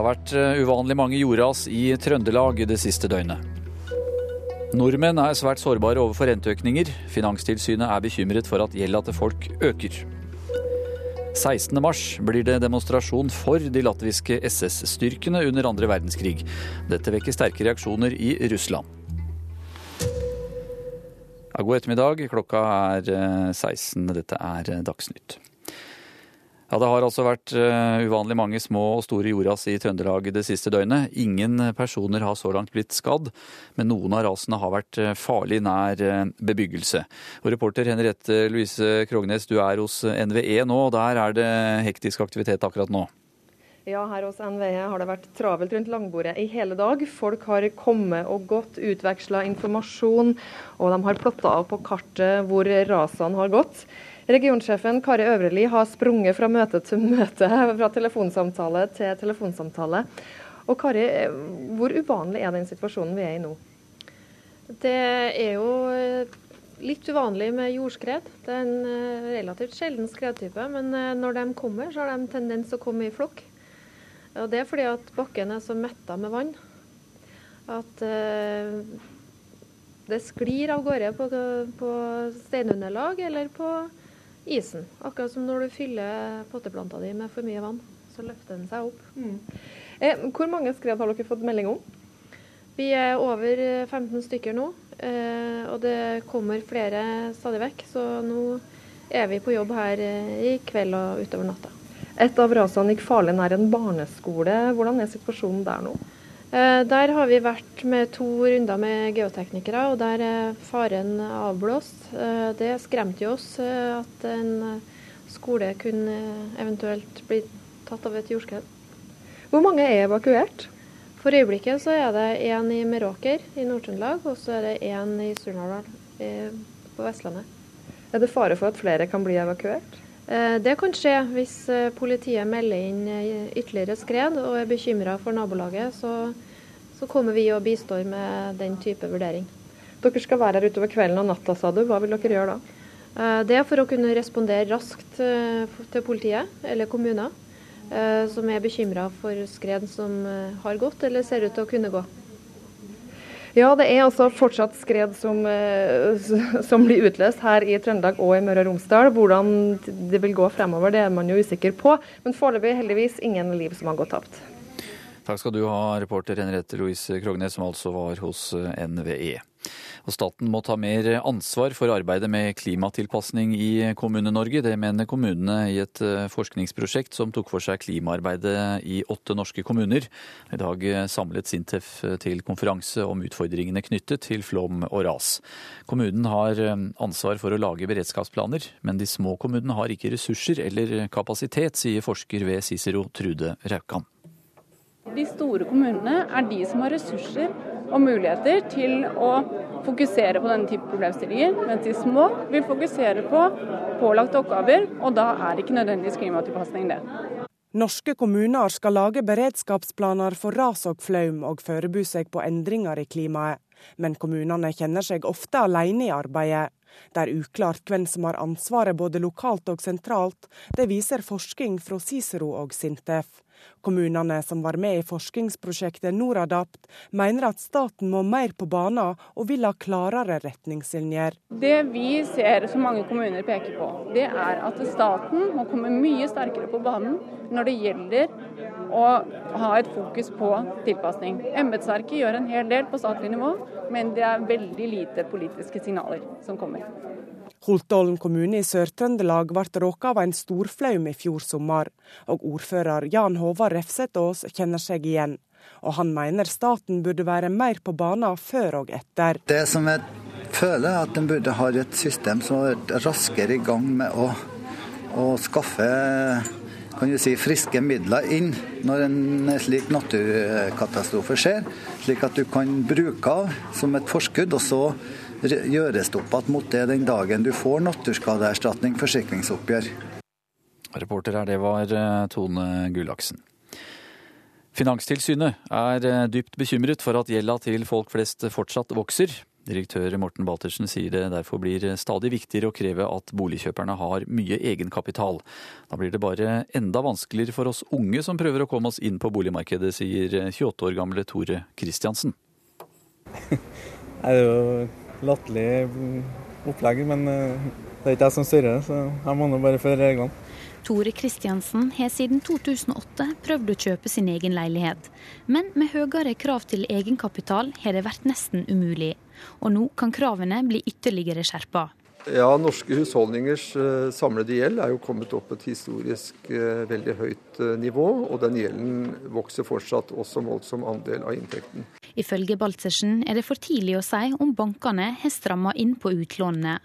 Det har vært eh, uvanlig mange jordras i Trøndelag det siste døgnet. Nordmenn er svært sårbare overfor renteøkninger. Finanstilsynet er bekymret for at gjelda til folk øker. 16. mars blir det demonstrasjon for de latviske SS-styrkene under andre verdenskrig. Dette vekker sterke reaksjoner i Russland. God ettermiddag. Klokka er 16. Dette er Dagsnytt. Ja, Det har altså vært uh, uvanlig mange små og store jordras i Trøndelag det siste døgnet. Ingen personer har så langt blitt skadd, men noen av rasene har vært uh, farlig nær uh, bebyggelse. Og Reporter Henriette Louise Krognes, du er hos NVE nå, og der er det hektisk aktivitet akkurat nå? Ja, her hos NVE har det vært travelt rundt langbordet i hele dag. Folk har kommet og gått, utveksla informasjon, og de har plotta av på kartet hvor rasene har gått. Regionsjefen Kari Øvreli har sprunget fra møte til møte, fra telefonsamtale til telefonsamtale. Og Kari, hvor uvanlig er den situasjonen vi er i nå? Det er jo eh, litt uvanlig med jordskred. Det er en eh, relativt sjelden skredtype, men eh, når de kommer, så har de tendens å komme i flokk. Og Det er fordi at bakken er så metta med vann at det sklir av gårde på, på steinunderlag eller på isen. Akkurat som når du fyller potteplanta di med for mye vann, så løfter den seg opp. Mm. Eh, hvor mange skred har dere fått melding om? Vi er over 15 stykker nå, eh, og det kommer flere stadig vekk. Så nå er vi på jobb her eh, i kveld og utover natta. Et av rasene gikk farlig nær en barneskole. Hvordan er situasjonen der nå? Eh, der har vi vært med to runder med geoteknikere, og der er faren avblåst. Eh, det skremte jo oss eh, at en skole kunne eventuelt bli tatt av et jordskred. Hvor mange er evakuert? For øyeblikket så er det én i Meråker i Nord-Trøndelag, og så er det én i Surnadal på Vestlandet. Er det fare for at flere kan bli evakuert? Det kan skje hvis politiet melder inn ytterligere skred og er bekymra for nabolaget. Så så kommer vi og bistår med den type vurdering. Dere skal være her utover kvelden og natta, sa du. Hva vil dere gjøre da? Eh, det er for å kunne respondere raskt eh, til politiet eller kommuner eh, som er bekymra for skred som har gått eller ser ut til å kunne gå. Ja, det er altså fortsatt skred som, som, blir utløst her i Trøndelag og i Møre og Romsdal. Hvordan det vil gå fremover, det er man jo usikker på. Men foreløpig heldigvis ingen liv som har gått tapt. Takk skal du ha, reporter Henriette Louise Krognes, som altså var hos eh, NVE. Og staten må ta mer ansvar for arbeidet med klimatilpasning i Kommune-Norge. Det mener kommunene i et eh, forskningsprosjekt som tok for seg klimaarbeidet i åtte norske kommuner. I dag samlet Sintef til konferanse om utfordringene knyttet til flom og ras. Kommunen har eh, ansvar for å lage beredskapsplaner, men de små kommunene har ikke ressurser eller kapasitet, sier forsker ved Cicero Trude Raukan. De store kommunene er de som har ressurser og muligheter til å fokusere på denne type problemstillinger, mens de små vil fokusere på pålagte oppgaver, og da er ikke nødvendigvis klimatilpasning det. Norske kommuner skal lage beredskapsplaner for ras og flaum, og forberede seg på endringer i klimaet. Men kommunene kjenner seg ofte alene i arbeidet. Det er uklart hvem som har ansvaret både lokalt og sentralt. Det viser forskning fra Cicero og Sintef. Kommunene som var med i forskningsprosjektet Noradapt, mener at staten må mer på banen og vil ha klarere retningslinjer. Det vi ser som mange kommuner peker på, det er at staten må komme mye sterkere på banen når det gjelder å ha et fokus på tilpasning. Embetsverket gjør en hel del på statlig nivå, men det er veldig lite politiske signaler som kommer. Holtålen kommune i Sør-Trøndelag ble råka av en storflaum i fjor sommer, og ordfører Jan Håvard Refsetås kjenner seg igjen. Og han mener staten burde være mer på banen før og etter. Det som jeg føler, er at en burde ha et system som er raskere i gang med å, å skaffe kan du si, friske midler inn når en slik naturkatastrofe skjer, slik at du kan bruke av som et forskudd. og så gjøres det opp igjen mot det den dagen du får naturskadeerstatning, forsikringsoppgjør. Reporter her, det var eh, Tone Gullaksen. Finanstilsynet er eh, dypt bekymret for at gjelda til folk flest fortsatt vokser. Direktør Morten Baltersen sier det derfor blir stadig viktigere å kreve at boligkjøperne har mye egenkapital. Da blir det bare enda vanskeligere for oss unge som prøver å komme oss inn på boligmarkedet, sier 28 år gamle Tore Kristiansen. det er jo latterlig opplegg, men eh, det er ikke jeg som styrer det, så jeg må nå bare følge reglene. Tore Kristiansen har siden 2008 prøvd å kjøpe sin egen leilighet. Men med høyere krav til egenkapital har det vært nesten umulig. Og nå kan kravene bli ytterligere skjerpa. Ja, Norske husholdningers eh, samlede gjeld er jo kommet opp på et historisk eh, veldig høyt eh, nivå. Og den gjelden vokser fortsatt også målt som andel av inntekten. Ifølge Baltzersen er det for tidlig å si om bankene har stramma inn på utlånene.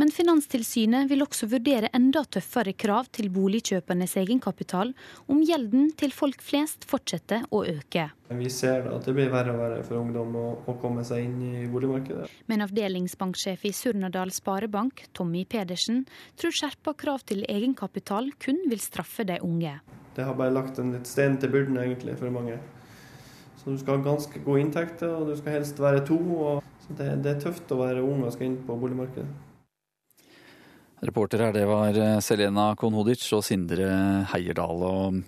Men Finanstilsynet vil også vurdere enda tøffere krav til boligkjøpernes egenkapital om gjelden til folk flest fortsetter å øke. Vi ser at det blir verre og verre for ungdom å, å komme seg inn i boligmarkedet. Men avdelingsbanksjef i Surnadal Sparebank, Tommy Pedersen, tror skjerpa krav til egenkapital kun vil straffe de unge. Det har bare lagt en litt stein til byrden egentlig for mange. Så du skal ha ganske gode inntekter, og du skal helst være to. så det, det er tøft å være ung og skal inn på boligmarkedet. Reporter her, det var eh, Selena Konhodic og Sindre Heierdal. og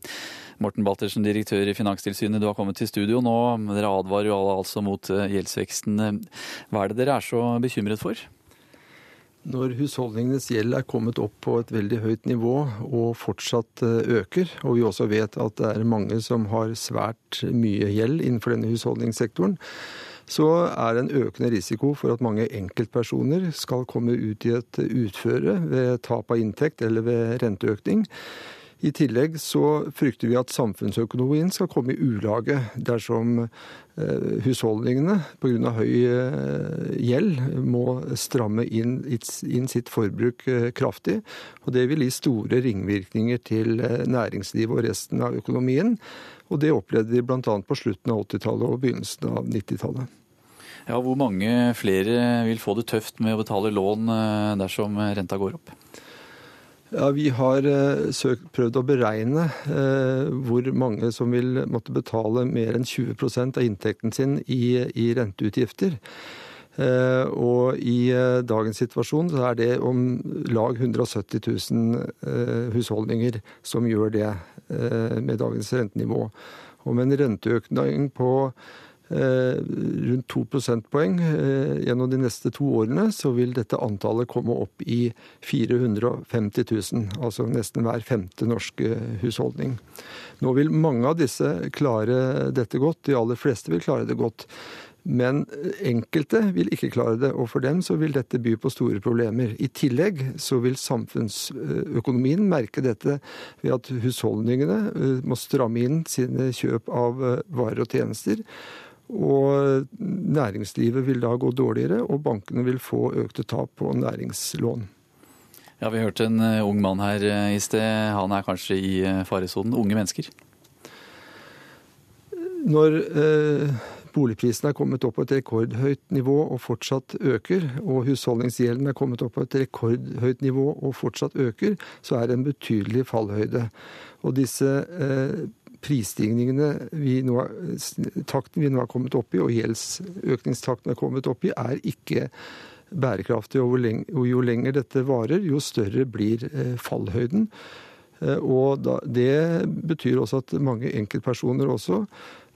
Morten Baltersen, direktør i Finanstilsynet, du har kommet til studio nå. Dere advarer jo alle altså mot eh, gjeldsveksten. Hva er det dere er så bekymret for? Når husholdningenes gjeld er kommet opp på et veldig høyt nivå og fortsatt eh, øker, og vi også vet at det er mange som har svært mye gjeld innenfor denne husholdningssektoren, så er det en økende risiko for at mange enkeltpersoner skal komme ut i et utføre ved tap av inntekt eller ved renteøkning. I tillegg så frykter vi at samfunnsøkonomien skal komme i ulage dersom eh, husholdningene pga. høy eh, gjeld må stramme inn, sitt forbruk eh, kraftig. Og det vil gi store ringvirkninger til næringslivet og resten av økonomien. Og det opplevde de bl.a. på slutten av 80-tallet og begynnelsen av 90-tallet. Ja, Hvor mange flere vil få det tøft med å betale lån dersom renta går opp? Ja, Vi har uh, søkt, prøvd å beregne eh, hvor mange som vil måtte betale mer enn 20 av inntekten sin i, i renteutgifter. Eh, og i dagens situasjon så er det om lag 170 000 husholdninger som gjør det med dagens rentenivå. Og med en renteøkning på Eh, rundt 2 prosentpoeng eh, gjennom de neste to årene, så vil dette antallet komme opp i 450 000. Altså nesten hver femte norske husholdning. Nå vil mange av disse klare dette godt. De aller fleste vil klare det godt. Men enkelte vil ikke klare det, og for dem så vil dette by på store problemer. I tillegg så vil samfunnsøkonomien merke dette ved at husholdningene eh, må stramme inn sine kjøp av varer og tjenester. Og næringslivet vil da gå dårligere, og bankene vil få økte tap på næringslån. Ja, Vi hørte en eh, ung mann her eh, i sted. Han er kanskje i eh, faresonen. Unge mennesker? Når eh, boligprisene er kommet opp på et rekordhøyt nivå og fortsatt øker, og husholdningsgjelden er kommet opp på et rekordhøyt nivå og fortsatt øker, så er det en betydelig fallhøyde. Og disse eh, prisstigningene vi nå, takten vi nå har kommet opp i, og gjeldsøkningstakten er kommet opp i, er ikke bærekraftig. Og, jo lenger dette varer, jo større blir eh, fallhøyden. Eh, og det betyr også at mange enkeltpersoner også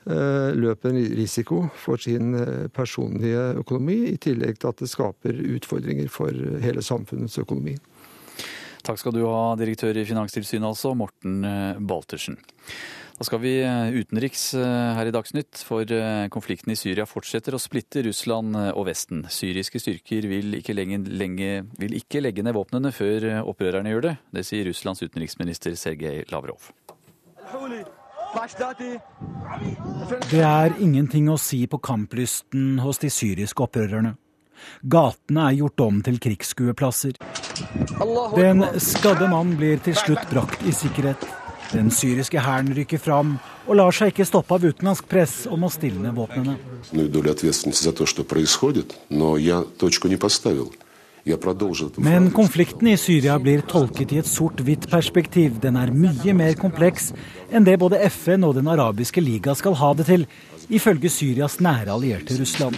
løper en risiko for sin personlige økonomi, i tillegg til at det skaper utfordringer for hele samfunnets økonomi. Takk skal du ha, direktør i Finanstilsynet altså, Morten Baltersen. Da skal vi eh, utenriks eh, her i Dagsnytt, for eh, konflikten i Syria fortsetter å splitte Russland og Vesten. Syriske styrker vil ikke, lenge, lenge, vil ikke legge ned våpnene før opprørerne gjør det. Det sier Russlands utenriksminister Sergej Lavrov. Det er ingenting å si på kamplysten hos de syriske opprørerne. Gatene er gjort om til krigsskueplasser. Den skadde mann blir til slutt brakt i sikkerhet. Den syriske hæren rykker fram og lar seg ikke stoppe av utenlandsk press om å stilne våpnene. Men konflikten i Syria blir tolket i et sort-hvitt perspektiv. Den er mye mer kompleks enn det både FN og Den arabiske liga skal ha det til, ifølge Syrias nære allierte Russland.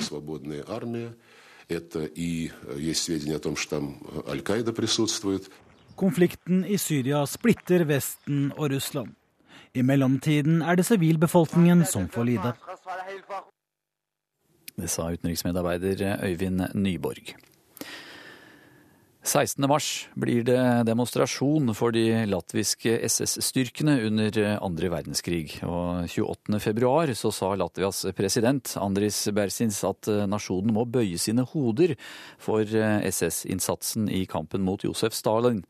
Konflikten i Syria splitter Vesten og Russland. I mellomtiden er det sivilbefolkningen som får lide. Det sa utenriksmedarbeider Øyvind Nyborg. 16. mars blir det demonstrasjon for de latviske SS-styrkene under andre verdenskrig. Og 28. februar så sa Latvias president Andris Bersins at nasjonen må bøye sine hoder for SS-innsatsen i kampen mot Josef Stalin.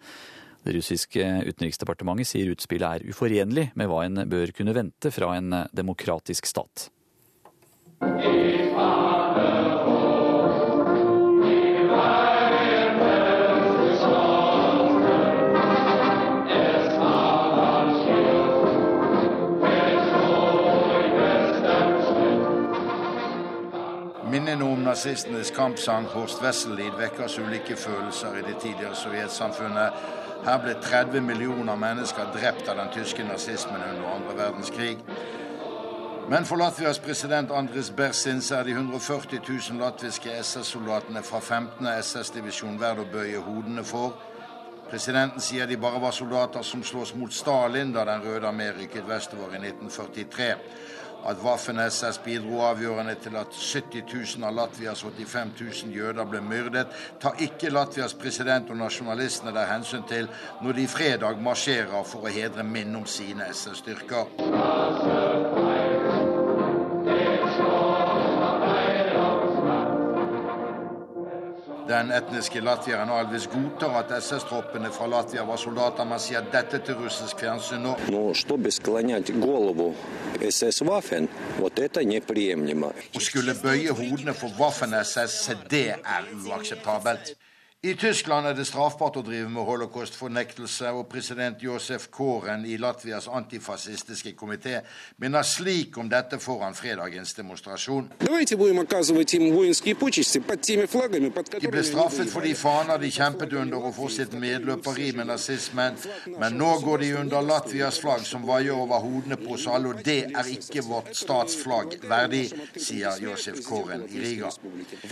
Det russiske utenriksdepartementet sier utspillet er uforenlig med hva en bør kunne vente fra en demokratisk stat. Minnene om nazistenes kampsang Horst Wesselid vekker ulike følelser i det tidligere sovjetsamfunnet. Her ble 30 millioner mennesker drept av den tyske nazismen under andre verdenskrig. Men for Latvias president Andris Bersins er de 140 000 latviske SS-soldatene fra 15. SS-divisjon verdt å bøye hodene for. Presidenten sier de bare var soldater som slåss mot Stalin da Den røde armé rykket vestover i 1943. At Waffen-SS bidro avgjørende til at 70 000 av Latvias 85 000 jøder ble myrdet, tar ikke Latvias president og nasjonalistene der hensyn til når de fredag marsjerer for å hedre minnet om sine SS-styrker. Den etniske latvieren Alvis godtar at SS-troppene fra Latvia var soldater, men sier dette til russisk fjernsyn nå. Å skulle bøye hodene for Waffen-SS, det er uakseptabelt. I Tyskland er det straffbart å drive med holocaustfornektelse, og president Josef Koren i Latvias antifascistiske komité minner slik om dette foran fredagens demonstrasjon. De ble straffet for de faner de kjempet under og for sitt medløperi med nazismen, men nå går de under Latvias flagg som vaier over hodene på oss alle, og det er ikke vårt statsflagg verdig, sier Josef Koren i Riga.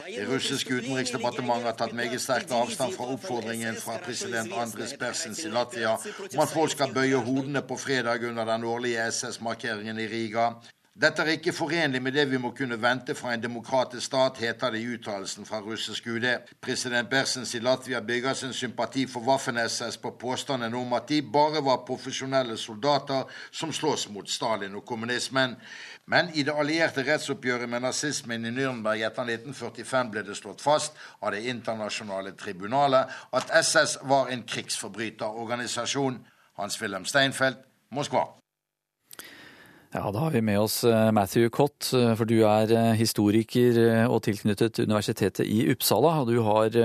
Det russiske utenriksdepartementet har tatt meget sterkt avstand fra oppfordringen fra president Andres Persens i Latvia om at folk skal bøye hodene på fredag under den årlige SS-markeringen i Riga. Dette er ikke forenlig med det vi må kunne vente fra en demokratisk stat, heter det i uttalelsen fra russisk UD. President Bersens i Latvia bygger sin sympati for Waffen-SS på påstanden om at de bare var profesjonelle soldater som slåss mot Stalin og kommunismen. Men i det allierte rettsoppgjøret med nazismen i Nürnberg etter 1945 ble det slått fast av Det internasjonale tribunalet at SS var en krigsforbryterorganisasjon. Hans-Wilhelm Steinfeld, Moskva. Ja, Da har vi med oss Matthew Cott, for du er historiker og tilknyttet Universitetet i Uppsala. Og du har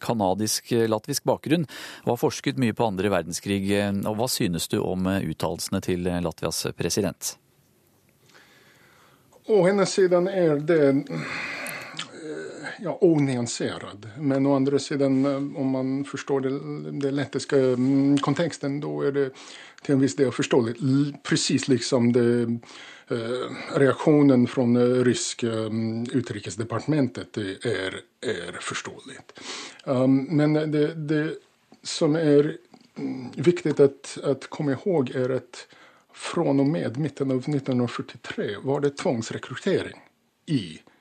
kanadisk-latvisk bakgrunn og har forsket mye på andre verdenskrig. Og Hva synes du om uttalelsene til Latvias president? Å hennes siden er det ja, onyanserad. Men å andra sidan, om man förstår den, den lettiska kontexten, då är det till en viss del förståeligt. Precis liksom det, eh, reaktionen från det ryska utrikesdepartementet är, är förståeligt. Um, men det, det som är viktigt att, att komma ihåg är att från och med mitten av 1943 var det tvångsrekrytering i eh,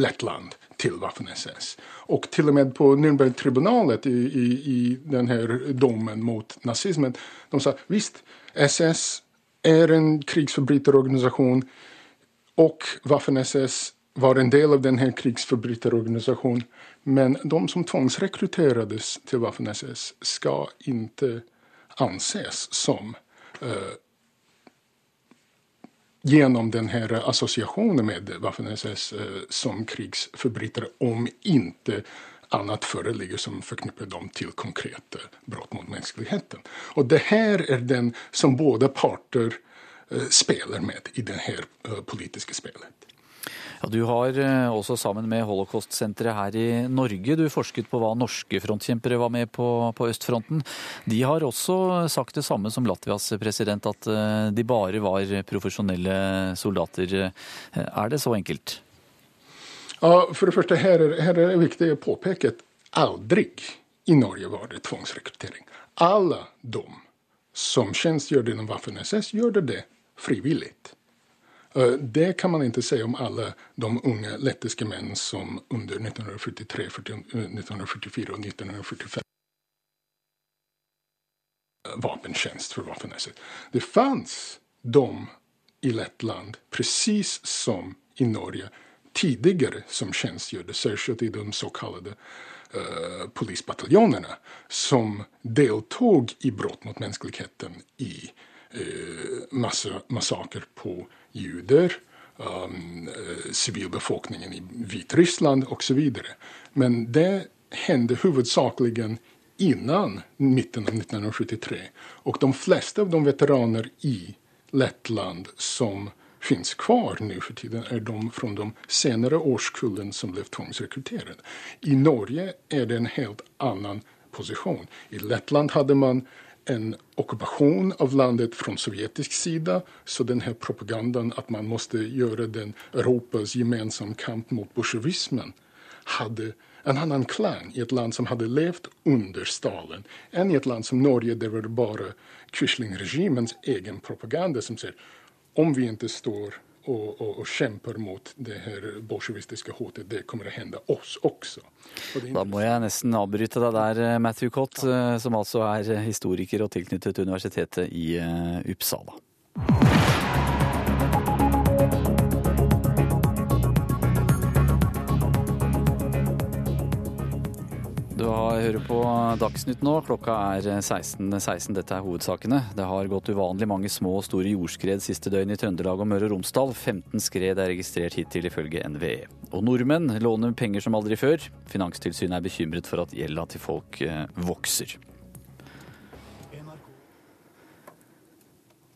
Lettland til Waffen-SS. Og til og med på Nürnbergtribunalet i, i, i denne dommen mot nazismen, de sa visst, SS er en krigsforbryterorganisasjon, og Waffen-SS var en del av denne krigsforbryterorganisasjonen. Men de som tvångsrekryterades til Waffen-SS skal ikke anses som eh, genom den här associationen med Waffen-SS eh, som krigsförbrytare om inte annat föreligger som förknippar dem till konkreta brott mot mänskligheten. Och det här är den som båda parter eh, spelar med i det här eh, politiska spelet. Ja, du har også sammen med Holocaust-senteret her i Norge du forsket på hva norske frontkjempere var med på på østfronten. De har også sagt det samme som Latvias president, at de bare var profesjonelle soldater. Er det så enkelt? Ja, for det første, her er, her er det viktig å påpeke at aldri i Norge var det tvangsrekruttering. Alle de som tjenestegjør gjennom Waffen-SS gjør det frivillig. Eh, det kan man ikke si om alle de unge lettiske menn som under 1943, 1944 og 1945 vapentjänst for Waffen-SS. Det fanns de i Lettland, precis som i Norge, tidligere som tjänstgjorde, särskilt i de så kallade uh, polisbataljonerna, som deltog i brott mot mänskligheten i uh, massakrer massaker på juder, um, uh, civilbefolkningen i Vitryssland osv. Men det hände huvudsakligen innan mitten av 1973. Och de flesta av de veteraner i Lettland som finns kvar nu för tiden är de från de senare årskullen som blev tvångsrekryterade. I Norge är det en helt annan position. I Lettland hade man en okkupasjon av landet fra sovjetisk sida. Så den propagandaen at man måtte gjøre den Europas gemensam kamp mot bolsjevismen hadde en annen klang i et land som hadde levd under Stalin, enn i et land som Norge, der var det bare Quisling-regimens egen propaganda som sier om vi ikke står og, og, og, kjemper mot det her bolsjevistiske hotet, det kommer å hende oss også. Da må jeg nesten avbryte deg der, Matthew Cott, eh, som altså er historiker og tilknyttet universitetet i eh, Uppsala. Du hører på Dagsnytt nå. Klokka er 16.16. 16. Dette er hovedsakene. Det har gått uvanlig mange små og store jordskred siste døgn i Trøndelag og Møre og Romsdal. 15 skred er registrert hittil, ifølge NVE. Og nordmenn låner penger som aldri før. Finanstilsynet er bekymret for at gjelda til folk eh, vokser.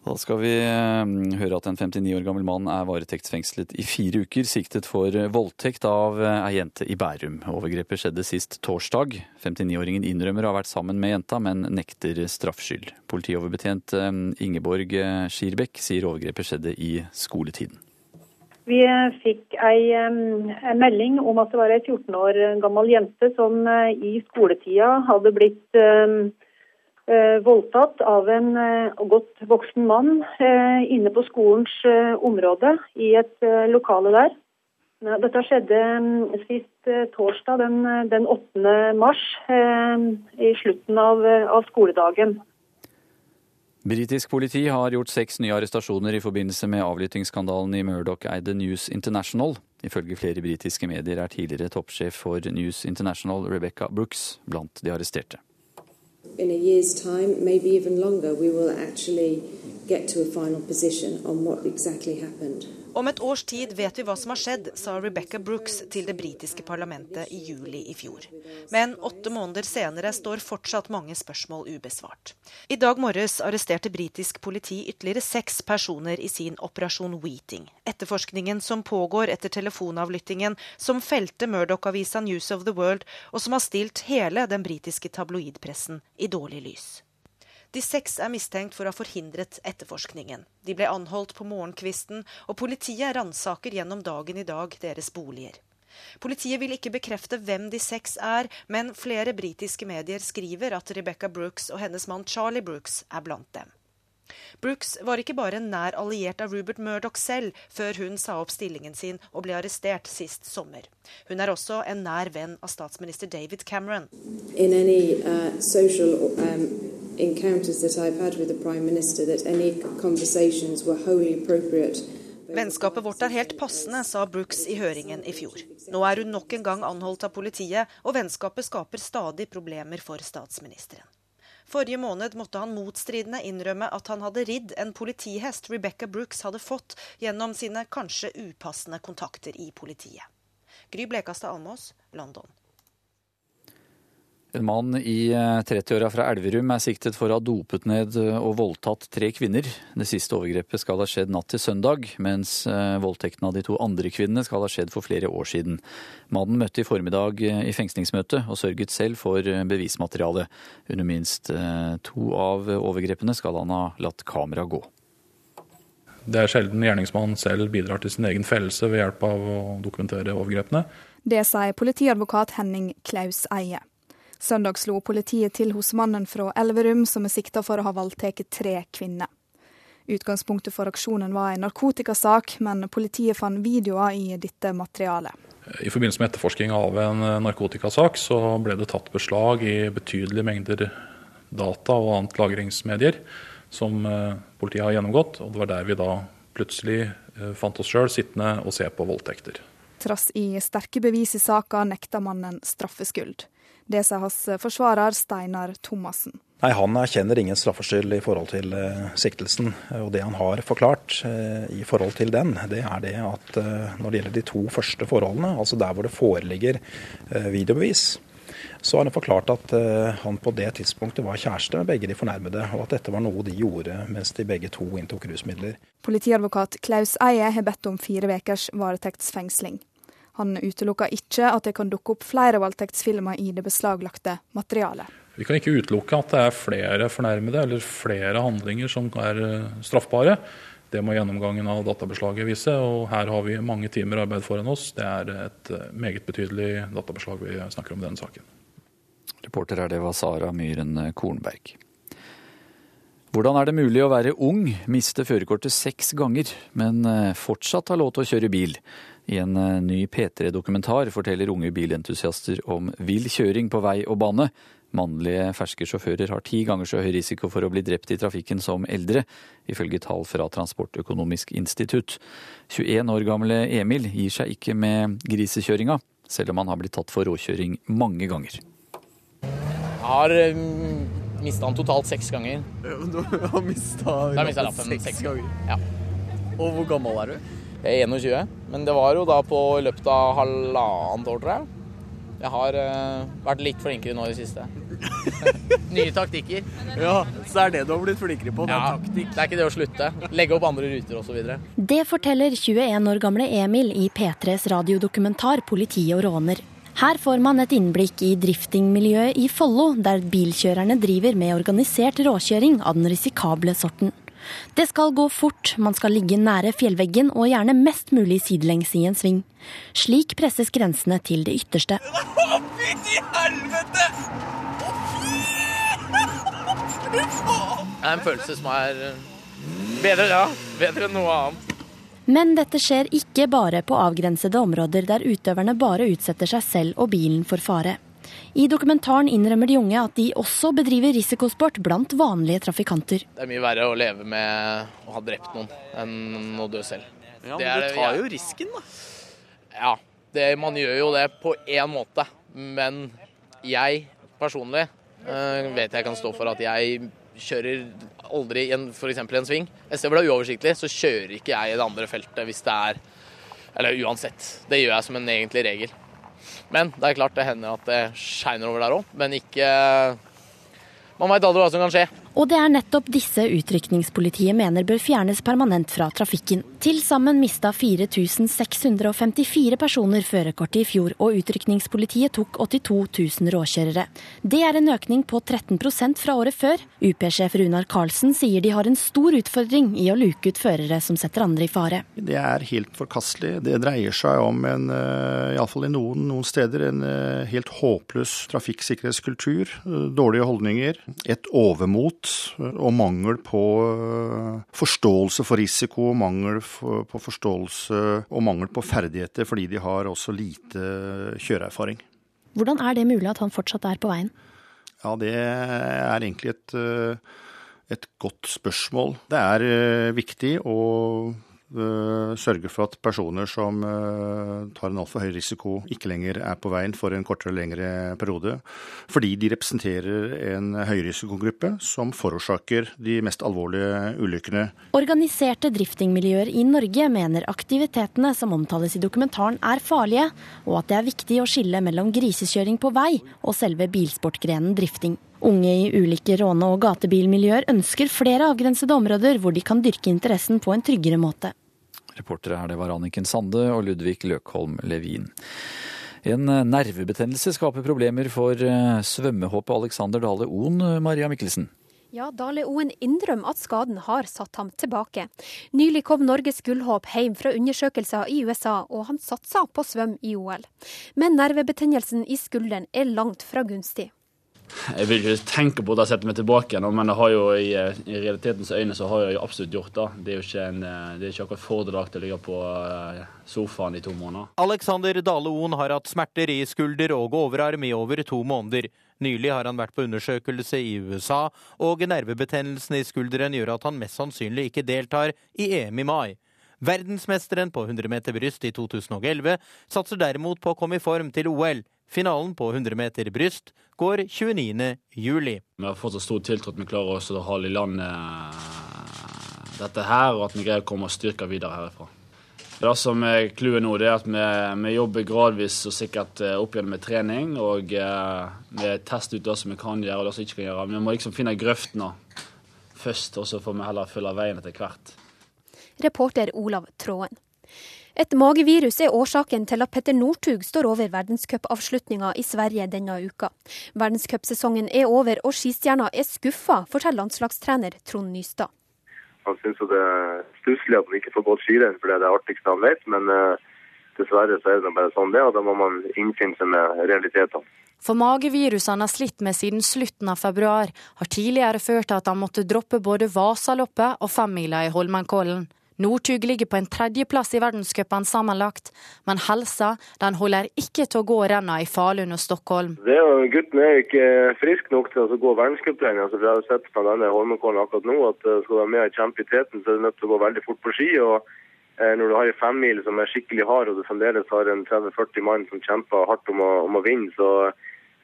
Da skal vi eh, høre at en 59 år gammel mann er varetektsfengslet i fire uker, siktet for eh, voldtekt av eh, ei jente i Bærum. Overgrepet skjedde sist torsdag. 59-åringen innrømmer å ha vært sammen med jenta, men nekter straffskyld. Politioverbetjent Ingeborg Skirbekk sier overgrepet skjedde i skoletiden. Vi fikk ei, melding om at det var ei 14 år gammel jente som i skoletida hadde blitt Eh, voldtatt av en eh, godt voksen mann eh, inne på skolens område i et lokale der. Dette skjedde mm, sist torsdag den, den 8. mars, i slutten av, av skoledagen. Britisk politi har gjort seks nye arrestasjoner i forbindelse med avlyttingsskandalen i Murdoch-eide News International. Ifølge flere britiske medier er tidligere toppsjef for News International Rebecca Brooks blant de arresterte. In a year's time, maybe even longer, we will actually get to a final position on what exactly happened. Om et års tid vet vi hva som har skjedd, sa Rebecca Brooks til det britiske parlamentet i juli i fjor. Men åtte måneder senere står fortsatt mange spørsmål ubesvart. I dag morges arresterte britisk politi ytterligere seks personer i sin Operasjon Wheating. Etterforskningen som pågår etter telefonavlyttingen som felte Murdoch-avisa News of the World, og som har stilt hele den britiske tabloidpressen i dårlig lys. De seks er mistenkt for å ha forhindret etterforskningen. De ble anholdt på morgenkvisten, og politiet ransaker gjennom dagen i dag deres boliger. Politiet vil ikke bekrefte hvem de seks er, men flere britiske medier skriver at Rebecca Brooks og hennes mann Charlie Brooks er blant dem. Brooks var ikke bare en nær alliert av Rupert Murdoch selv før hun sa opp stillingen sin og ble arrestert sist sommer. Hun er også en nær venn av statsminister David Cameron. Any, uh, social, um, encounters that I've had with the Prime Minister, that any conversations were wholly appropriate. Vennskapet vårt er helt passende, sa Brooks i høringen i fjor. Nå er hun nok en gang anholdt av politiet, og vennskapet skaper stadig problemer for statsministeren. Forrige måned måtte han motstridende innrømme at han hadde ridd en politihest Rebecca Brooks hadde fått gjennom sine kanskje upassende kontakter i politiet. Gry Blekastad Almås, London. En mann i 30-åra fra Elverum er siktet for å ha dopet ned og voldtatt tre kvinner. Det siste overgrepet skal ha skjedd natt til søndag, mens eh, voldtekten av de to andre kvinnene skal ha skjedd for flere år siden. Mannen møtte i formiddag eh, i fengslingsmøte og sørget selv for bevismaterialet. bevismateriale. Under minst to av overgrepene skal han ha latt kamera gå. Det er sjelden gjerningsmannen selv bidrar til sin egen fellelse ved hjelp av å dokumentere overgrepene. Det sier politiadvokat Henning Klaus Eie. Søndag slo politiet til hos mannen fra Elverum som er sikta for å ha voldtatt tre kvinner. Utgangspunktet for aksjonen var en narkotikasak, men politiet fant videoer i dette materialet. I forbindelse med etterforsking av en narkotikasak så ble det tatt beslag i betydelige mengder data og annet lagringsmedier som eh, politiet har gjennomgått. og Det var der vi da plutselig eh, fant oss sjøl sittende og se på voldtekter. Trass i sterke bevis i saka nekta mannen straffskyld. Det sa hans forsvarer Steinar Thomassen. Nei, Han erkjenner ingen straffskyld i forhold til uh, siktelsen. Og Det han har forklart i forhold til den, det er det at når det gjelder de to første forholdene, altså der hvor det foreligger videobevis, så har han forklart at han på det tidspunktet var kjæreste med begge de fornærmede, og at dette var noe de gjorde mens de begge to inntok rusmidler. Politiadvokat Klaus Eie har bedt om fire ukers varetektsfengsling. Han utelukker ikke at det kan dukke opp flere voldtektsfilmer i det beslaglagte materialet. Vi kan ikke utelukke at det er flere fornærmede eller flere handlinger som er eh, straffbare. Det må gjennomgangen av databeslaget vise, og her har vi mange timer arbeid foran oss. Det er et eh, meget betydelig databeslag vi snakker om i denne saken. Reporter er det var Sara Myhren Kornberg. Hvordan er det mulig å være ung, miste førerkortet seks ganger, men eh, fortsatt ha lov til å kjøre bil? I en eh, ny P3-dokumentar forteller unge bilentusiaster om vill kjøring på vei og bane. Mannlige ferske sjåfører har ti ganger så høy risiko for å bli drept i trafikken som eldre, ifølge tall fra Transportøkonomisk institutt. 21 år gamle Emil gir seg ikke med grisekjøringa, selv om han har blitt tatt for råkjøring mange ganger. Jeg har um, mista den totalt seks ganger. Du har mista lappen seks ganger? Ja. Og hvor gammel er du? Jeg er 21, men det var jo da på løpet av halvannet år, tror jeg. Jeg har uh, vært litt flinkere nå i det siste. Nye taktikker. Ja, Så er det du har blitt flinkere på? Det ja, taktikk? Det er ikke det å slutte. Legge opp andre ruter osv. Det forteller 21 år gamle Emil i P3s radiodokumentar 'Politi og råner'. Her får man et innblikk i driftingmiljøet i Follo, der bilkjørerne driver med organisert råkjøring av den risikable sorten. Det skal gå fort, man skal ligge nære fjellveggen og gjerne mest mulig sidelengs i en sving. Slik presses grensene til det ytterste. Fytti helvete! Det er en følelse som er bedre, ja. Bedre enn noe annet. Men dette skjer ikke bare på avgrensede områder der utøverne bare utsetter seg selv og bilen for fare. I dokumentaren innrømmer de unge at de også bedriver risikosport blant vanlige trafikanter. Det er mye verre å leve med å ha drept noen enn å dø selv. Ja, Men du tar jo risken, da. Ja, det, man gjør jo det på én måte. Men jeg personlig øh, vet jeg kan stå for at jeg kjører aldri i f.eks. en sving. Et sted hvor det er uoversiktlig, så kjører ikke jeg i det andre feltet hvis det er Eller uansett. Det gjør jeg som en egentlig regel. Men det er klart det hender at det skeiner over der òg. Men ikke Man veit aldri hva som kan skje. Og det er nettopp disse utrykningspolitiet mener bør fjernes permanent fra trafikken. Til sammen mista 4654 personer førerkortet i fjor, og utrykningspolitiet tok 82 000 råkjørere. Det er en økning på 13% fra året før. UP-sjef Runar Karlsen sier de har en stor utfordring i å luke ut førere som setter andre i fare. Det er helt forkastelig. Det dreier seg om en, eh, iallfall i noen, noen steder, en eh, helt håpløs trafikksikkerhetskultur. Dårlige holdninger. Et overmot og mangel på eh, forståelse for risiko, mangel på forståelse og mangel på ferdigheter fordi de har også lite kjøreerfaring. Hvordan er det mulig at han fortsatt er på veien? Ja, Det er egentlig et, eh, et godt spørsmål. Det er eh, viktig å Eh, sørge for at personer som eh, tar en altfor høy risiko, ikke lenger er på veien for en kortere eller lengre periode. Fordi de representerer en høyrisikogruppe som forårsaker de mest alvorlige ulykkene. Organiserte driftingmiljøer i Norge mener aktivitetene som omtales i dokumentaren er farlige, og at det er viktig å skille mellom grisekjøring på vei og selve bilsportgrenen drifting. Unge i ulike råne- og gatebilmiljøer ønsker flere avgrensede områder hvor de kan dyrke interessen på en tryggere måte. Reportere her det var Anniken Sande og Ludvig Løkholm Levin. En eh, nervebetennelse skaper problemer for svømmehåpet Alexander Dale Oen, Maria Mikkelsen. Ja, Dale Oen innrømmer at skaden har satt ham tilbake. Nylig kom Norges gullhåp hjem fra undersøkelser i USA, og han satsa på svøm i OL. Men nervebetennelsen i skulderen er langt fra gunstig. Jeg vil ikke tenke på det å sette meg tilbake igjen, men det har jo i, i, realitetens øyne så har jeg absolutt gjort det. Det er jo ikke, en, det er ikke akkurat fordelaktig å ligge på eh, sofaen i to måneder. Alexander Dale Oen har hatt smerter i skulder og overarm i over to måneder. Nylig har han vært på undersøkelse i USA, og nervebetennelsen i skulderen gjør at han mest sannsynlig ikke deltar i EM i mai. Verdensmesteren på 100 meter bryst i 2011 satser derimot på å komme i form til OL. Finalen på 100 meter bryst går 29. juli. Vi har fått så stor tiltro at vi klarer også å holde i land dette her, og at vi greier å komme oss styrka videre herifra. Det som er clouet nå, det er at vi, vi, jobber gradvis og sikkert eh, opp igjen med trening. Og eh, vi tester ut det som vi kan gjøre og det som vi ikke kan gjøre. Vi må liksom finne grøftene først, og så får vi heller følge veien etter hvert. Reporter Olav Tråen. Et magevirus er årsaken til at Petter Northug står over verdenscupavslutninga i Sverige denne uka. Verdenscupsesongen er over, og skistjerna er skuffa, forteller landslagstrener Trond Nystad. Han syns det er stusslig at han ikke får gått skirenn, for det er det artigste han vet. Men uh, dessverre så er det bare sånn det, og da må man innfinne seg med realitetene. For mageviruset han har slitt med siden slutten av februar, har tidligere ført til at han måtte droppe både Vasaloppet og femmila i Holmenkollen. Northug ligger på en tredjeplass i verdenscupen sammenlagt, men helsa den holder ikke til å gå renna i Falun og Stockholm. Det er jo, gutten er ikke frisk nok til å gå verdenscuprenn. Altså, vi har sett på denne Holmenkollen akkurat nå at uh, skal du være med i teten, så er du nødt til å gå veldig fort på ski. og uh, når du har en femmil som er skikkelig hard, og du fremdeles har en 30-40 mann som kjemper hardt om å, om å vinne, så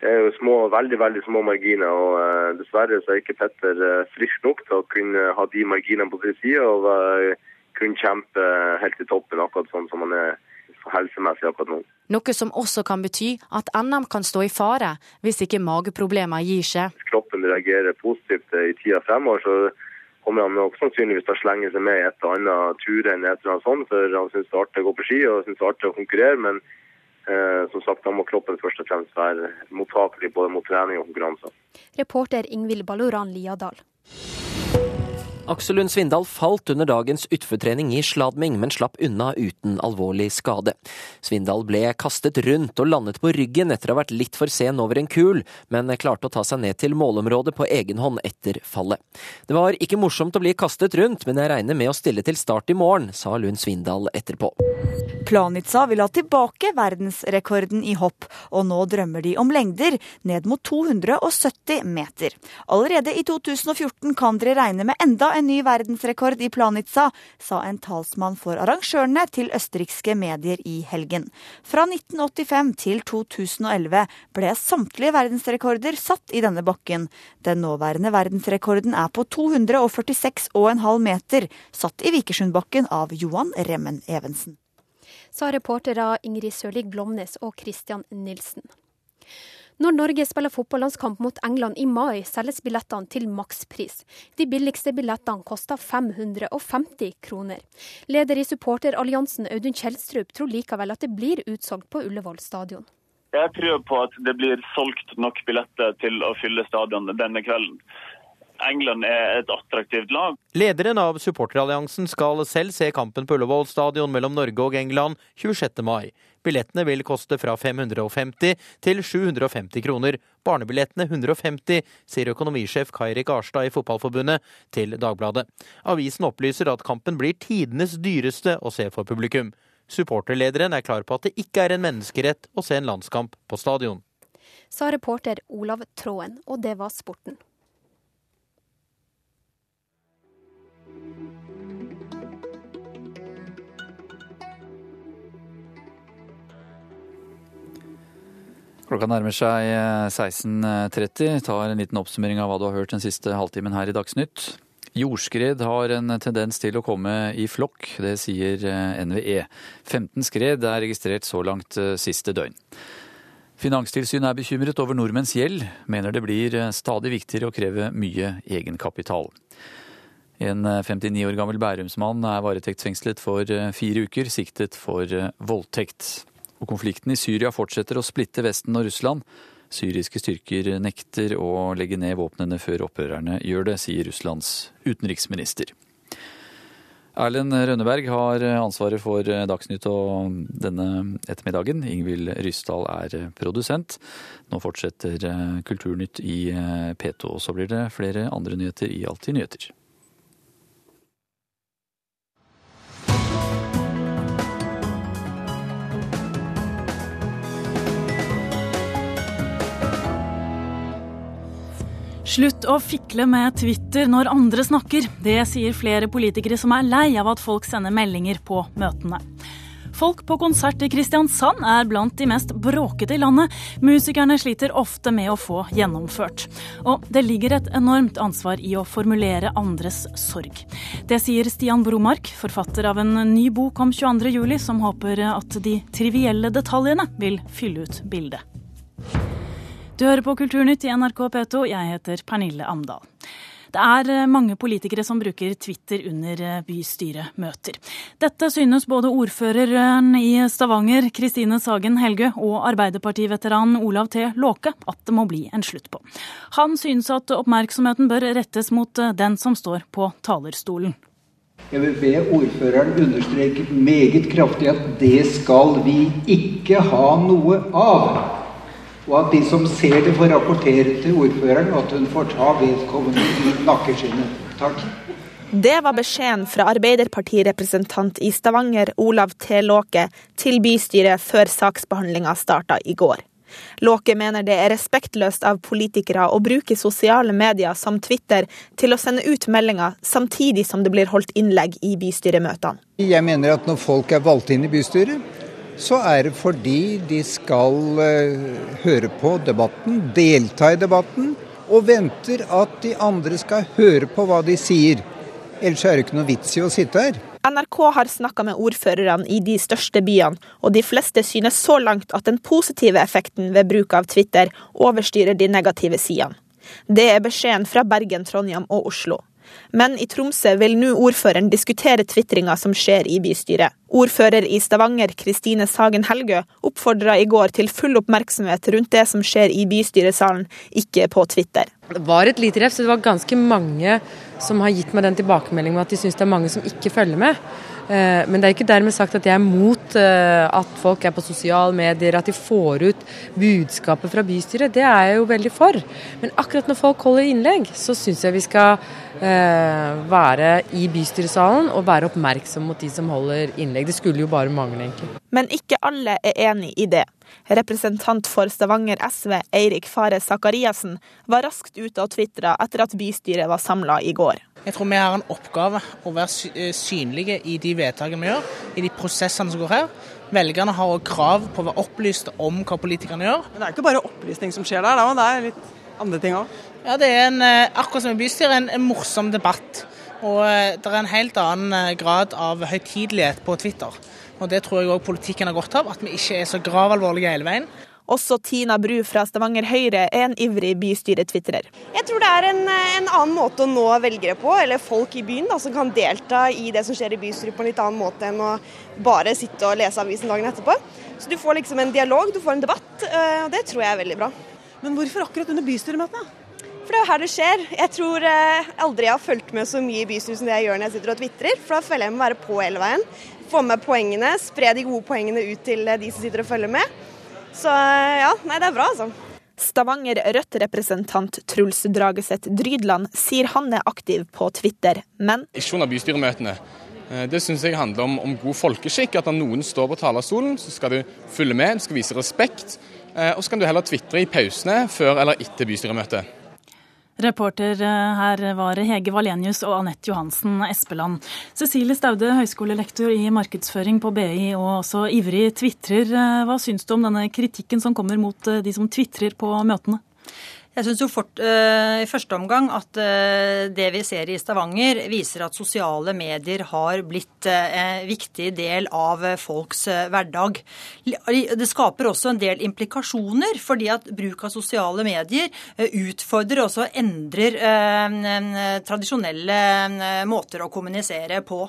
det er jo små, veldig veldig små marginer. og Dessverre så er ikke Petter frisk nok til å kunne ha de marginene på sin side. og kunne kjempe helt i toppen, akkurat sånn som han er helsemessig akkurat nå. Noe som også kan bety at NM kan stå i fare hvis ikke mageproblemer gir seg. Hvis kroppen reagerer positivt i tida fremover, så kommer han nok sannsynligvis til å slenge seg med i et eller annet turrenn et eller annet sånt, for han syns det er artig å gå på ski og synes det er artig å konkurrere. men eh, som sagt, da må kroppen først og fremst være mottakelig både mot trening og konkurranser. Reporter Ingvild Balloran Liadal. Aksel Lund Svindal falt under dagens utfortrening i sladming, men slapp unna uten alvorlig skade. Svindal ble kastet rundt og landet på ryggen etter å ha vært litt for sen over en kul, men klarte å ta seg ned til målområdet på egen hånd etter fallet. Det var ikke morsomt å bli kastet rundt, men jeg regner med å stille til start i morgen, sa Lund Svindal etterpå. Planica vil ha tilbake verdensrekorden i hopp, og nå drømmer de om lengder ned mot 270 meter. Allerede i 2014 kan dere regne med enda en ny verdensrekord i Planica, sa en talsmann for arrangørene til østerrikske medier i helgen. Fra 1985 til 2011 ble samtlige verdensrekorder satt i denne bakken. Den nåværende verdensrekorden er på 246,5 meter, satt i Vikersundbakken av Johan Remmen Evensen sa reportere Ingrid Sørlig Blomnes og Christian Nilsen. Når Norge spiller fotballandskamp mot England i mai, selges billettene til makspris. De billigste billettene koster 550 kroner. Leder i supporteralliansen Audun Kjeldstrup tror likevel at det blir utsolgt på Ullevål stadion. Jeg tror på at det blir solgt nok billetter til å fylle stadion denne kvelden. England er et attraktivt lag. Lederen av supporteralliansen skal selv se kampen på Ullevål stadion mellom Norge og England 26. mai. Billettene vil koste fra 550 til 750 kroner. Barnebillettene 150, sier økonomisjef Kairik Arstad i Fotballforbundet til Dagbladet. Avisen opplyser at kampen blir tidenes dyreste å se for publikum. Supporterlederen er klar på at det ikke er en menneskerett å se en landskamp på stadion. Sa reporter Olav Tråen, og det var sporten. Klokka nærmer seg 16.30. Eh, Tar en liten oppsummering av hva du har hørt den siste halvtimen her i Dagsnytt. Jordskred har en tendens til å komme i flokk, det sier eh, NVE. 15 skred er registrert så langt eh, siste døgn. Finanstilsynet er bekymret over nordmenns gjeld, mener det blir stadig viktigere å kreve mye egenkapital. En 59 år gammel bærumsmann er varetektsfengslet for fire uker, siktet for voldtekt. Og konflikten i Syria fortsetter å splitte Vesten og Russland. Syriske styrker nekter å legge ned våpnene før opprørerne gjør det, sier Russlands utenriksminister. Erlend Rønneberg har ansvaret for Dagsnytt og denne ettermiddagen. Ingvild Ryssdal er produsent. Nå fortsetter Kulturnytt i P2, og så blir det flere andre nyheter i Alltid nyheter. Slutt å fikle med Twitter når andre snakker. Det sier flere politikere som er lei av at folk sender meldinger på møtene. Folk på konsert i Kristiansand er blant de mest bråkete i landet. Musikerne sliter ofte med å få gjennomført. Og det ligger et enormt ansvar i å formulere andres sorg. Det sier Stian Bromark, forfatter av en ny bok om 22.07, som håper at de trivielle detaljene vil fylle ut bildet. Du hører på Kulturnytt i NRK P2. Jeg heter Pernille Amdal. Det er eh, mange politikere som bruker Twitter under eh, bystyremøter. Dette synes både ordføreren i Stavanger, Kristine Sagen Helgø, og Arbeiderpartiveteran Olav T. Låke at det må bli en slutt på. Han synes at oppmerksomheten bør rettes mot eh, den som står på talerstolen. Jeg vil be ordføreren understreke meget kraftig at det skal vi ikke ha noe av og at de som ser det, får rapportere til ordføreren, og at hun får ta vedkommende i nakkeskinnet. Takk. Det var beskjeden fra Arbeiderpartirepresentant i Stavanger, Olav T. Låke, til bystyret før saksbehandlinga starta i går. Låke mener det er respektløst av politikere å bruke sosiale medier som Twitter til å sende ut meldinger, samtidig som det blir holdt innlegg i bystyremøtene. Jeg mener at når folk er valgt inn i bystyret, så er det fordi de skal uh, høre på debatten, delta i debatten, og venter at de andre skal høre på hva de sier. Ellers er det ikke noe vits i å sitte her. NRK har snakka med ordførerne i de største byene, og de fleste synes så langt at den positive effekten ved bruk av Twitter overstyrer de negative sidene. Det er beskjeden fra Bergen, Trondheim og Oslo. Men i Tromsø vil nå ordføreren diskutere tvitringa som skjer i bystyret. Ordfører i Stavanger, Kristine Sagen Helgø, oppfordra i går til full oppmerksomhet rundt det som skjer i bystyresalen, ikke på Twitter. Det var et lite ref, så det var ganske mange som har gitt meg den tilbakemeldingen at de syns det er mange som ikke følger med. Eh, men det er ikke dermed sagt at jeg er mot eh, at folk er på sosiale medier, at de får ut budskapet fra bystyret. Det er jeg jo veldig for. Men akkurat når folk holder innlegg, så syns jeg vi skal eh, være i bystyresalen og være oppmerksom mot de som holder innlegg. Det skulle jo bare mangle, egentlig. Men ikke alle er enig i det. Representant for Stavanger SV, Eirik Fare Sakariassen, var raskt ute og tvitra etter at bystyret var samla i går. Jeg tror vi har en oppgave å være eh, synlige i de vedtakene vi gjør, i de prosessene som går her. Velgerne har også krav på å være opplyste om hva politikerne gjør. Men det er ikke bare opplysning som skjer der, da. det er litt andre ting òg. Ja, det er en, eh, akkurat som i bystyret, en, en morsom debatt. Og eh, det er en helt annen grad av høytidelighet på Twitter. Og Det tror jeg òg politikken har godt av, at vi ikke er så gravalvorlige hele veien. Også Tina Bru fra Stavanger Høyre er en ivrig bystyretvitrer. Jeg tror det er en, en, annen måte å nå velgere på, eller folk i byen da, som kan delta i det som skjer i bystyret på en litt annen måte enn å bare sitte og lese avisen dagen etterpå. Så du får liksom en dialog, du får en debatt, eh, og det tror jeg er veldig bra. Men hvorfor akkurat under bystyremøtene? For det er jo her det skjer. Jeg tror eh, aldri jeg har fulgt med så mye i bystyret som det jeg gjør når jeg sitter og tvitrer, for da føler jeg meg være på hele veien få med poengene, spre de gode poengene ut til de som sitter og følger med. Så ja, nei, det er bra, altså. Stavanger Rødt-representant Truls Drageseth Drydland sier han er aktiv på Twitter, men Ikke under bystyremøtene. Eh, det syns jeg handler om, om, god folkeskikk. At når noen står på talerstolen, så skal du følge med, du skal vise respekt. Eh, og så kan du heller tvitre i pausene før eller etter bystyremøtet. Reporter eh, her var Hege Valenius og Anette Johansen Espeland. Cecilie Staude, høyskolelektor i markedsføring på BI og også ivrig tvitrer. Eh, hva syns du om denne kritikken som kommer mot eh, de som tvitrer på møtene? Jeg syns jo fort, uh, i første omgang at uh, det vi ser i Stavanger, viser at sosiale medier har blitt uh, en viktig del av folks hverdag. Det skaper også en del implikasjoner, fordi at bruk av sosiale medier utfordrer og endrer tradisjonelle måter å kommunisere på.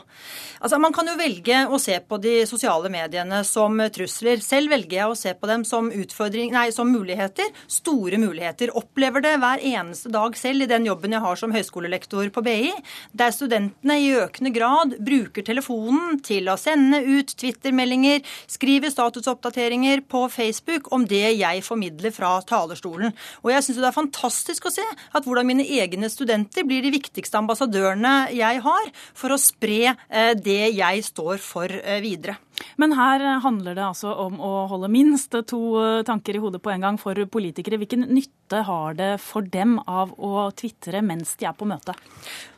Altså, Man kan jo velge å se på de sosiale mediene som trusler. Selv velger jeg å se på dem som, nei, som muligheter. Store muligheter. Opplever det hver eneste dag selv i den jobben jeg har som høyskolelektor på BI, der studentene i økende grad bruker telefonen til å sende ut Twitter-meldinger, skrive statusoppdateringer på Facebook om det jeg formidler fra talerstolen. Og jeg syns det er fantastisk å se at hvordan mine egne studenter blir de viktigste ambassadørene jeg har for å spre eh, det jeg står for eh, videre. Men her handler det altså om å holde minst to eh, tanker i hodet på en gang for politikere. Hvilken nytte har det for dem av å tvitre mens de er på møte?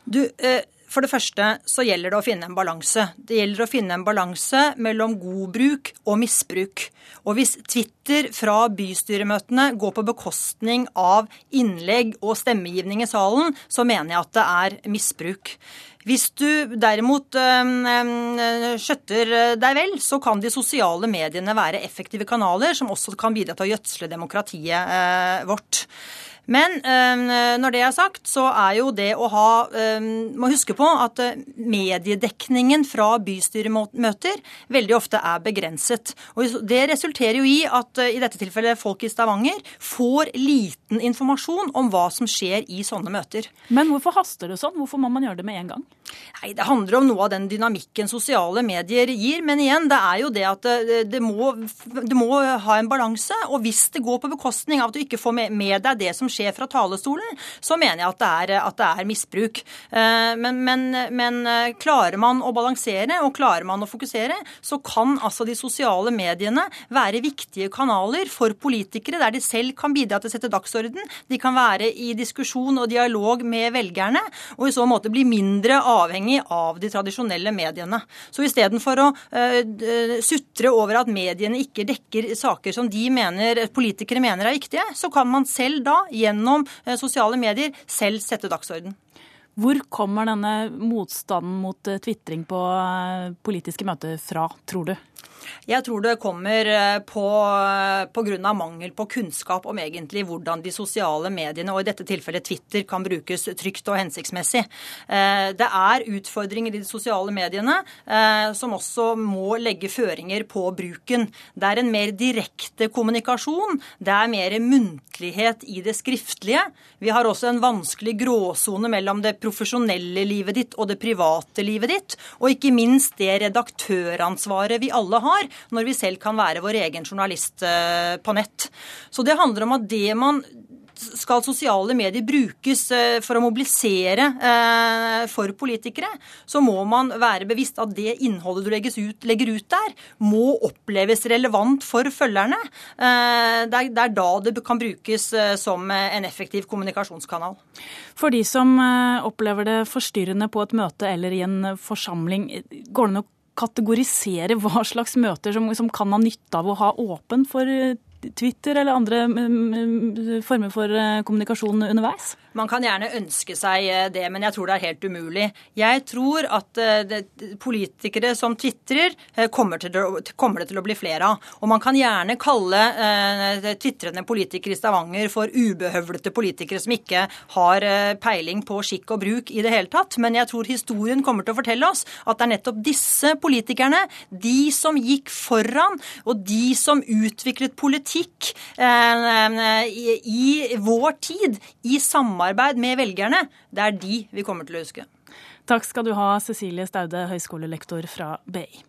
Du, for det første så gjelder det å finne en balanse. Det gjelder å finne en balanse mellom god bruk og misbruk. Og hvis Twitter fra bystyremøtene går på bekostning av innlegg og stemmegivning i salen, så mener jeg at det er misbruk. Hvis du derimot skjøtter deg vel, så kan de sosiale mediene være effektive kanaler som også kan bidra til å gjødsle demokratiet eh, vårt. Men øh, når det er sagt, så er jo det å ha øh, Må huske på at eh, mediedekningen fra bystyremøter veldig ofte er begrenset. Og det resulterer jo i at i dette tilfellet folk i Stavanger får liten informasjon om hva som skjer i sånne møter. Men hvorfor haster det sånn? Hvorfor må man gjøre det med en gang? Nei, Det handler om noe av den dynamikken sosiale medier gir. Men igjen, det er jo det at det, det, må, det må, ha en balanse. Og hvis det går på bekostning av at du ikke får med, med deg det som skjer fra talerstolen, så mener jeg at det er, at det er misbruk. Eh, men, men, men, eh, klarer man å balansere og klarer man å fokusere, så kan altså de sosiale mediene være viktige kanaler for politikere, der de selv kan bidra til å sette dagsorden. De kan være i diskusjon og dialog med velgerne, og i så måte bli mindre avhengig av de tradisjonelle mediene. Så istedenfor å uh, sutre over at mediene ikke dekker saker som de mener, politikere mener er viktige, så kan man selv da gjennom eh, sosiale medier selv sette dagsorden. Hvor kommer denne motstanden mot eh, tvitring på eh, politiske møter fra, tror du? Jeg tror det kommer eh, pga. mangel på kunnskap om egentlig hvordan de sosiale mediene, og i dette tilfellet Twitter, kan brukes trygt og hensiktsmessig. Det er utfordringer i de sosiale mediene som også må legge føringer på bruken. Det er en mer direkte kommunikasjon. Det er mer muntlighet i det skriftlige. Vi har også en vanskelig gråsone mellom det profesjonelle livet ditt og det private livet ditt, og ikke minst det redaktøransvaret vi alle har når vi selv kan være vår egen journalist eh, på nett. Så det handler om at det man skal sosiale medier brukes eh, for å mobilisere eh, for politikere, så må man være bevisst at det innholdet du ut, legger ut der, må oppleves relevant for følgerne. Det er da det kan brukes som en effektiv kommunikasjonskanal. For de som opplever det forstyrrende på et møte eller i en forsamling, går det nok kategorisere hva slags møter som, som kan ha nytte av å ha åpen for Twitter eller andre mm, mm, former for eh, kommunikasjon underveis? Man kan gjerne ønske seg eh, det, men jeg tror det er helt umulig. Jeg tror at eh, politikere som tvitrer, kommer, kommer, det til å bli flere av. Og man kan gjerne kalle tvitrende politikere i Stavanger for ubehøvlete politikere som ikke har peiling på skikk og bruk i det hele tatt. Men jeg tror historien kommer til å fortelle oss at det er nettopp disse politikerne, de som gikk foran, og de som utviklet politikk eh, i vår tid, i samarbeid med velgerne, det er de vi kommer til å huske. Takk skal du ha, Cecilie Staude, høyskolelektor fra BI.